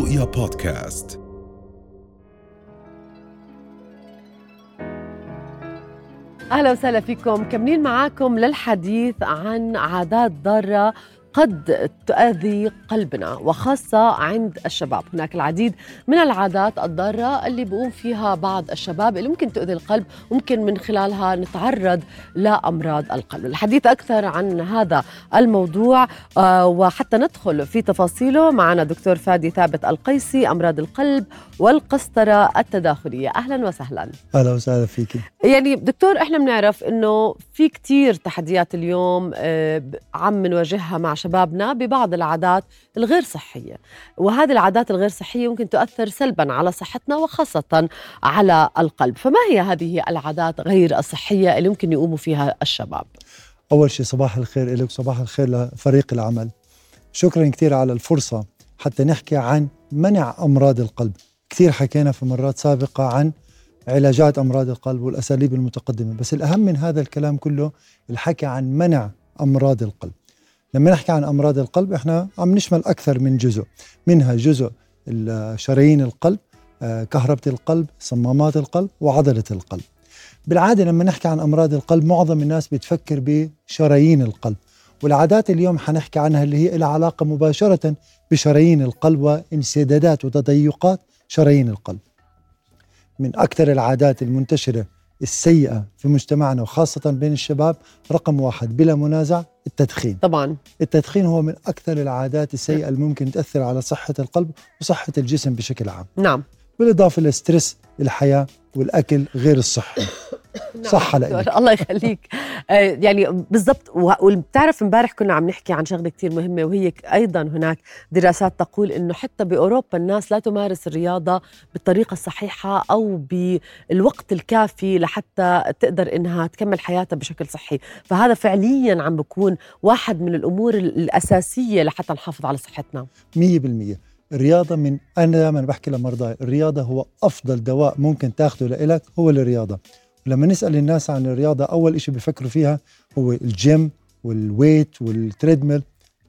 رؤيا بودكاست. أهلا وسهلا فيكم. كملين معاكم للحديث عن عادات ضارة قد تؤذي قلبنا وخاصة عند الشباب. هناك العديد من العادات الضارة اللي بقوم فيها بعض الشباب اللي ممكن تؤذي القلب ممكن من خلالها نتعرض لأمراض القلب. الحديث أكثر عن هذا الموضوع آه، وحتى ندخل في تفاصيله معنا دكتور فادي ثابت القيسي أمراض القلب والقسطرة التداخلية. أهلا وسهلا. أهلا وسهلا فيك. يعني دكتور إحنا بنعرف إنه في كتير تحديات اليوم آه، عم نواجهها مع شبابنا ببعض العادات الغير صحية. وهذه العادات الغير صحية ممكن تؤثر سلبا على صحتنا وخاصة على القلب. فما هي هذه العادات غير الصحيه اللي ممكن يقوموا فيها الشباب؟ أول شيء صباح الخير لك صباح الخير لفريق العمل. شكرا كثير على الفرصة حتى نحكي عن منع أمراض القلب. كثير حكينا في مرات سابقة عن علاجات أمراض القلب والأساليب المتقدمة بس الأهم من هذا الكلام كله الحكي عن منع أمراض القلب. لما نحكي عن أمراض القلب إحنا عم نشمل أكثر من جزء. منها جزء شرايين القلب آه، كهربة القلب صمامات القلب وعضلة القلب. بالعادة لما نحكي عن أمراض القلب معظم الناس بتفكر بشرايين القلب. والعادات اليوم حنحكي عنها اللي هي لها علاقة مباشرة بشرايين القلب وانسدادات وتضيقات شرايين القلب. من أكثر العادات المنتشرة السيئة في مجتمعنا وخاصة بين الشباب رقم واحد بلا منازع التدخين. طبعا. التدخين هو من أكثر العادات السيئة اللي ممكن تأثر على صحة القلب وصحة الجسم بشكل عام. نعم. بالإضافة للستريس الحياة والأكل غير الصحي. صحة دكتور، لك. الله يخليك. يعني بالضبط. وبتعرف امبارح كنا عم نحكي عن شغلة كثير مهمة وهي أيضا هناك دراسات تقول إنه حتى بأوروبا الناس لا تمارس الرياضة بالطريقة الصحيحة أو بالوقت الكافي لحتى تقدر إنها تكمل حياتها بشكل صحي. فهذا فعليا عم بكون واحد من الأمور ال- الأساسية لحتى نحافظ على صحتنا. مية بالمية. الرياضة من أنا دائما بحكي لمرضاي الرياضة هو أفضل دواء ممكن تاخده لإلك هو الرياضة ولما نسأل الناس عن الرياضة أول إشي بيفكروا فيها هو ال gym وال weight وال treadmill.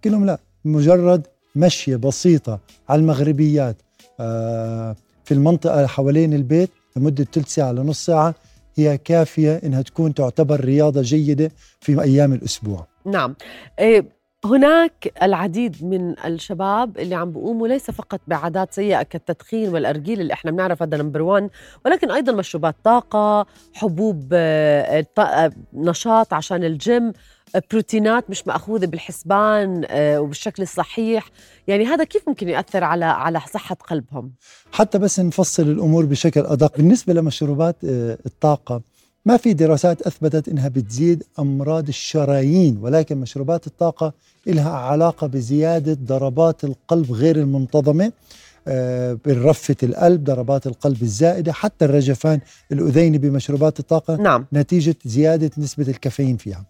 بقلهم لا مجرد مشية بسيطة على المغربيات آه في المنطقة حوالين البيت لمدة ثلث ساعة لنص ساعة هي كافية إنها تكون تعتبر رياضة جيدة في أيام الأسبوع. نعم. إيه، هناك العديد من الشباب اللي عم بيقوموا ليس فقط بعادات سيئة كالتدخين والأرجيل اللي إحنا بنعرف هذا number 1 ولكن أيضا مشروبات طاقة حبوب آه، آه، نشاط عشان الجيم آه، بروتينات مش مأخوذة بالحسبان وبالشكل الصحيح. يعني هذا كيف ممكن يأثر على على صحة قلبهم؟ حتى بس نفصل الأمور بشكل أدق. بالنسبة لمشروبات الطاقة ما في دراسات أثبتت إنها بتزيد أمراض الشرايين ولكن مشروبات الطاقة لها علاقة بزيادة ضربات القلب غير المنتظمة آه، بالرفه القلب ضربات القلب الزائدة حتى الرجفان الأذيني بمشروبات الطاقة نعم. نتيجة زيادة نسبة الكافيين فيها.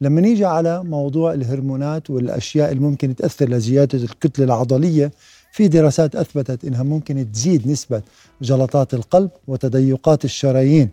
لما نيجي على موضوع الهرمونات والأشياء اللي ممكن تأثر لزيادة الكتلة العضلية في دراسات أثبتت إنها ممكن تزيد نسبة جلطات القلب وتضيقات الشرايين.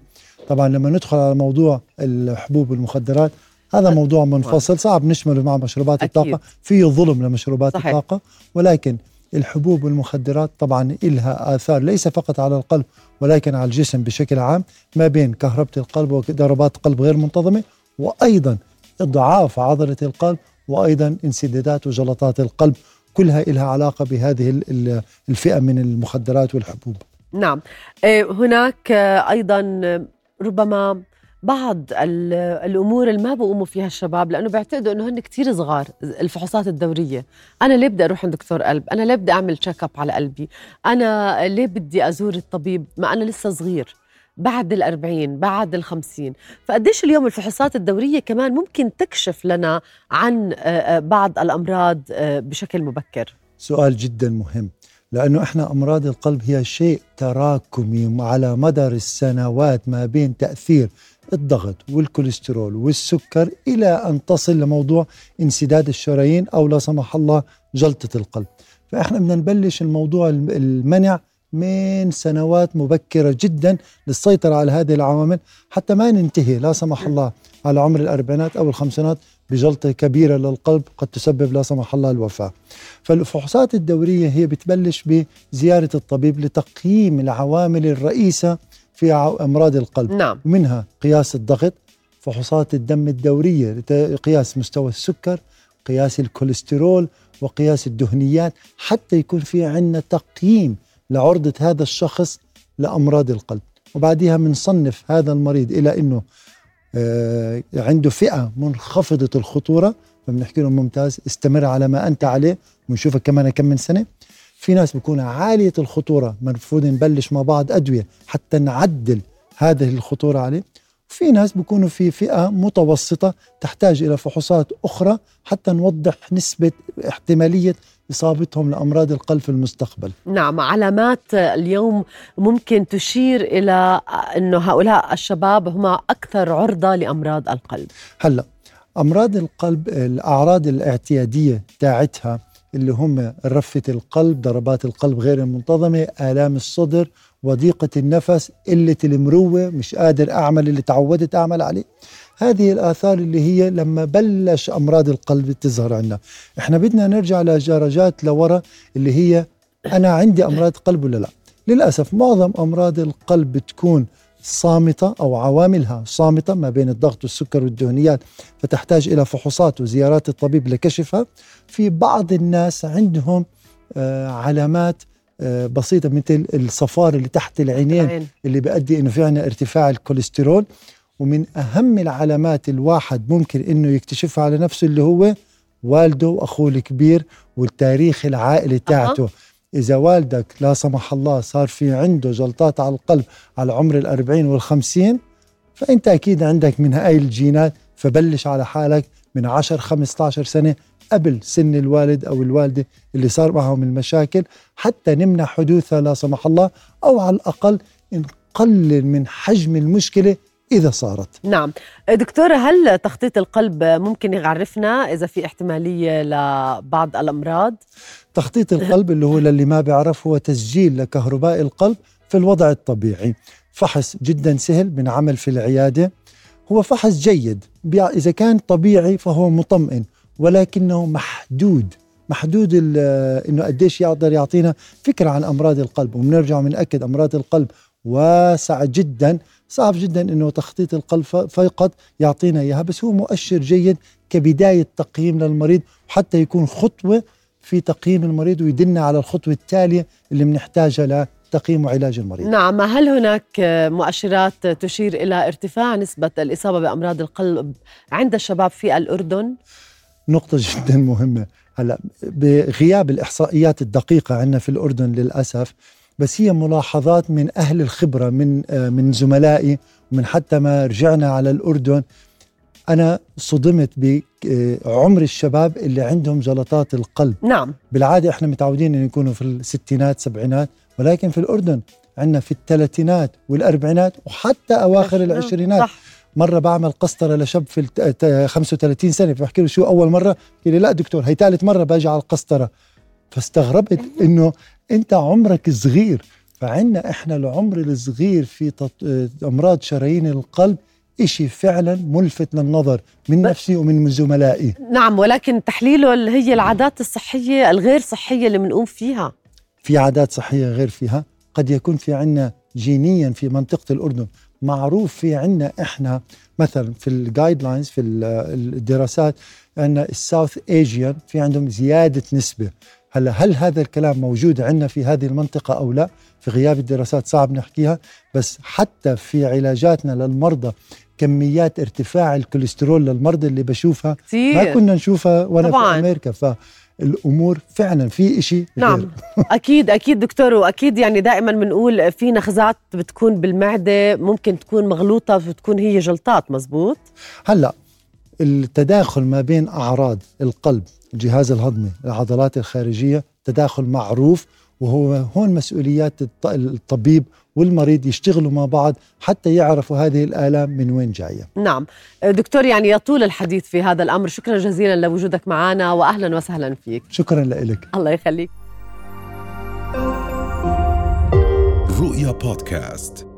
طبعا لما ندخل على موضوع الحبوب والمخدرات هذا موضوع منفصل صعب نشمله مع مشروبات أكيد. الطاقة. في ظلم لمشروبات صحيح. الطاقة ولكن الحبوب والمخدرات طبعا إلها آثار ليس فقط على القلب ولكن على الجسم بشكل عام. ما بين كهربة القلب وضربات قلب غير منتظمة وأيضا إضعاف عضلة القلب وأيضا انسدادات وجلطات القلب. كلها لها علاقة بهذه ال- ال- الفئة من المخدرات والحبوب. نعم. إيه، هناك آه، أيضا آه، ربما بعض ال- الأمور اللي ما بقوموا فيها الشباب لأنه بيعتقدوا إنه هن كتير صغار الفحوصات الدورية. أنا ليه بدي أروح عند دكتور قلب؟ أنا ليه بدي أعمل تشيك اب على قلبي؟ أنا ليه بدي أزور الطبيب؟ ما أنا لسه صغير. بعد الأربعين بعد الخمسين. فقديش اليوم الفحوصات الدورية كمان ممكن تكشف لنا عن بعض الأمراض بشكل مبكر؟ سؤال جدا مهم. لأنه إحنا أمراض القلب هي شيء تراكمي على مدار السنوات ما بين تأثير الضغط والكوليسترول والسكر إلى أن تصل لموضوع انسداد الشرايين أو لا سمح الله جلطة القلب. فإحنا بدنا نبلش الموضوع المنع من سنوات مبكرة جدا للسيطرة على هذه العوامل حتى ما ننتهي. لا سمح الله على عمر الأربعينات أو الخمسينات بجلطة كبيرة للقلب قد تسبب لا سمح الله الوفاة. فالفحوصات الدورية هي بتبلش بزيارة الطبيب لتقييم العوامل الرئيسة في أمراض القلب. نعم. ومنها قياس الضغط فحوصات الدم الدورية لقياس مستوى السكر قياس الكوليسترول وقياس الدهنيات حتى يكون في عندنا تقييم لعرضة هذا الشخص لأمراض القلب. وبعدها بنصنف هذا المريض إلى أنه آه عنده فئة منخفضة الخطورة. فبنحكي له ممتاز استمر على ما أنت عليه ونشوفك كمان كم من سنة. في ناس بيكون عالية الخطورة المفروض نبلش مع بعض أدوية حتى نعدل هذه الخطورة عليه. في ناس بيكونوا في فئة متوسطة تحتاج إلى فحوصات أخرى حتى نوضح نسبة احتمالية إصابتهم لأمراض القلب في المستقبل. نعم علامات اليوم ممكن تشير إلى أنه هؤلاء الشباب هم أكثر عرضة لأمراض القلب. هلأ أمراض القلب الأعراض الاعتيادية تاعتها اللي هم رفة القلب ضربات القلب غير المنتظمة آلام الصدر وضيقة النفس قلة المروة مش قادر أعمل اللي تعودت أعمل عليه. هذه الآثار اللي هي لما بلش أمراض القلب تظهر عندنا إحنا بدنا نرجع لدرجات لورا اللي هي أنا عندي أمراض قلب ولا لا. للأسف معظم أمراض القلب بتكون صامتة أو عواملها صامتة ما بين الضغط والسكر والدهنيات فتحتاج إلى فحوصات وزيارات الطبيب لكشفها. في بعض الناس عندهم آه علامات آه بسيطة مثل الصفار اللي تحت العينين اللي بيؤدي إنه في عنا ارتفاع الكوليسترول. ومن أهم العلامات الواحد ممكن إنه يكتشفها على نفسه اللي هو والده وأخوه الكبير والتاريخ العائلي تاعته. أه. إذا والدك لا سمح الله صار في عنده جلطات على القلب على عمر الأربعين والخمسين فأنت أكيد عندك من هاي الجينات فبلش على حالك من 10 15 سنة قبل سن الوالد أو الوالدة اللي صار معهم المشاكل حتى نمنع حدوثها لا سمح الله أو على الأقل نقلل من حجم المشكلة إذا صارت. نعم. دكتورة هل تخطيط القلب ممكن يعرفنا إذا في احتمالية لبعض الأمراض؟ تخطيط القلب اللي هو للي ما بيعرف هو تسجيل لكهرباء القلب في الوضع الطبيعي. فحص جدا سهل بنعمل في العيادة. هو فحص جيد. إذا كان طبيعي فهو مطمئن ولكنه محدود. محدود إنه قديش يقدر يعطينا فكرة عن أمراض القلب. وبنرجع بنأكد أمراض القلب واسعة جدا صعب جدا إنه تخطيط القلب فقط يعطينا إياها بس هو مؤشر جيد كبداية تقييم للمريض حتى يكون خطوة في تقييم المريض ويدلنا على الخطوة التالية اللي بنحتاجها لتقييم وعلاج المريض. نعم، هل هناك مؤشرات تشير إلى ارتفاع نسبة الإصابة بأمراض القلب عند الشباب في الأردن؟ نقطة جدا مهمة، هلأ بغياب الإحصائيات الدقيقة عندنا في الأردن للأسف بس هي ملاحظات من أهل الخبرة من آه، من زملائي ومن حتى ما رجعنا على الأردن أنا صدمت بعمر الشباب اللي عندهم جلطات القلب نعم بالعادة إحنا متعودين أن يكونوا في الستينات سبعينات ولكن في الأردن عندنا في الثلاثينات والأربعينات وحتى أواخر نعم. العشرينات صح. مرة بعمل قسطرة لشاب في 35 سنة بحكي له شو أول مرة؟ قال لي لا دكتور هي ثالث مرة باجي على القسطرة فاستغربت إنه أنت عمرك صغير. فعنا إحنا العمر الصغير في أمراض شرايين القلب إشي فعلا ملفت للنظر من نفسي ومن زملائي. نعم ولكن تحليله اللي هي العادات الصحية الغير صحية اللي بنقوم فيها. في عادات صحية غير فيها؟ قد يكون في عنا جينيا في منطقة الأردن. معروف في عنا إحنا مثلا في ال guidelines في الدراسات أن ال South Asian في عندهم زيادة نسبة. هلا هل هذا الكلام موجود عندنا في هذه المنطقة أو لا؟ في غياب الدراسات صعب نحكيها بس حتى في علاجاتنا للمرضى كميات ارتفاع الكوليسترول للمرضى اللي بشوفها كتير. ما كنا نشوفها وأنا طبعاً. في أمريكا. فالأمور فعلا في إشي نعم. أكيد أكيد دكتور وأكيد يعني دائما بنقول في نخزات بتكون بالمعدة ممكن تكون مغلوطة بتكون هي جلطات مزبوط؟ هلا التداخل ما بين أعراض القلب الجهاز الهضمي العضلات الخارجية تداخل معروف وهو هون مسؤوليات الطبيب والمريض يشتغلوا مع بعض حتى يعرفوا هذه الآلام من وين جاية. نعم. دكتور يعني يطول الحديث في هذا الأمر. شكرا جزيلا لوجودك معنا وأهلا وسهلا فيك. شكرا لك الله يخليك. رؤيا بودكاست.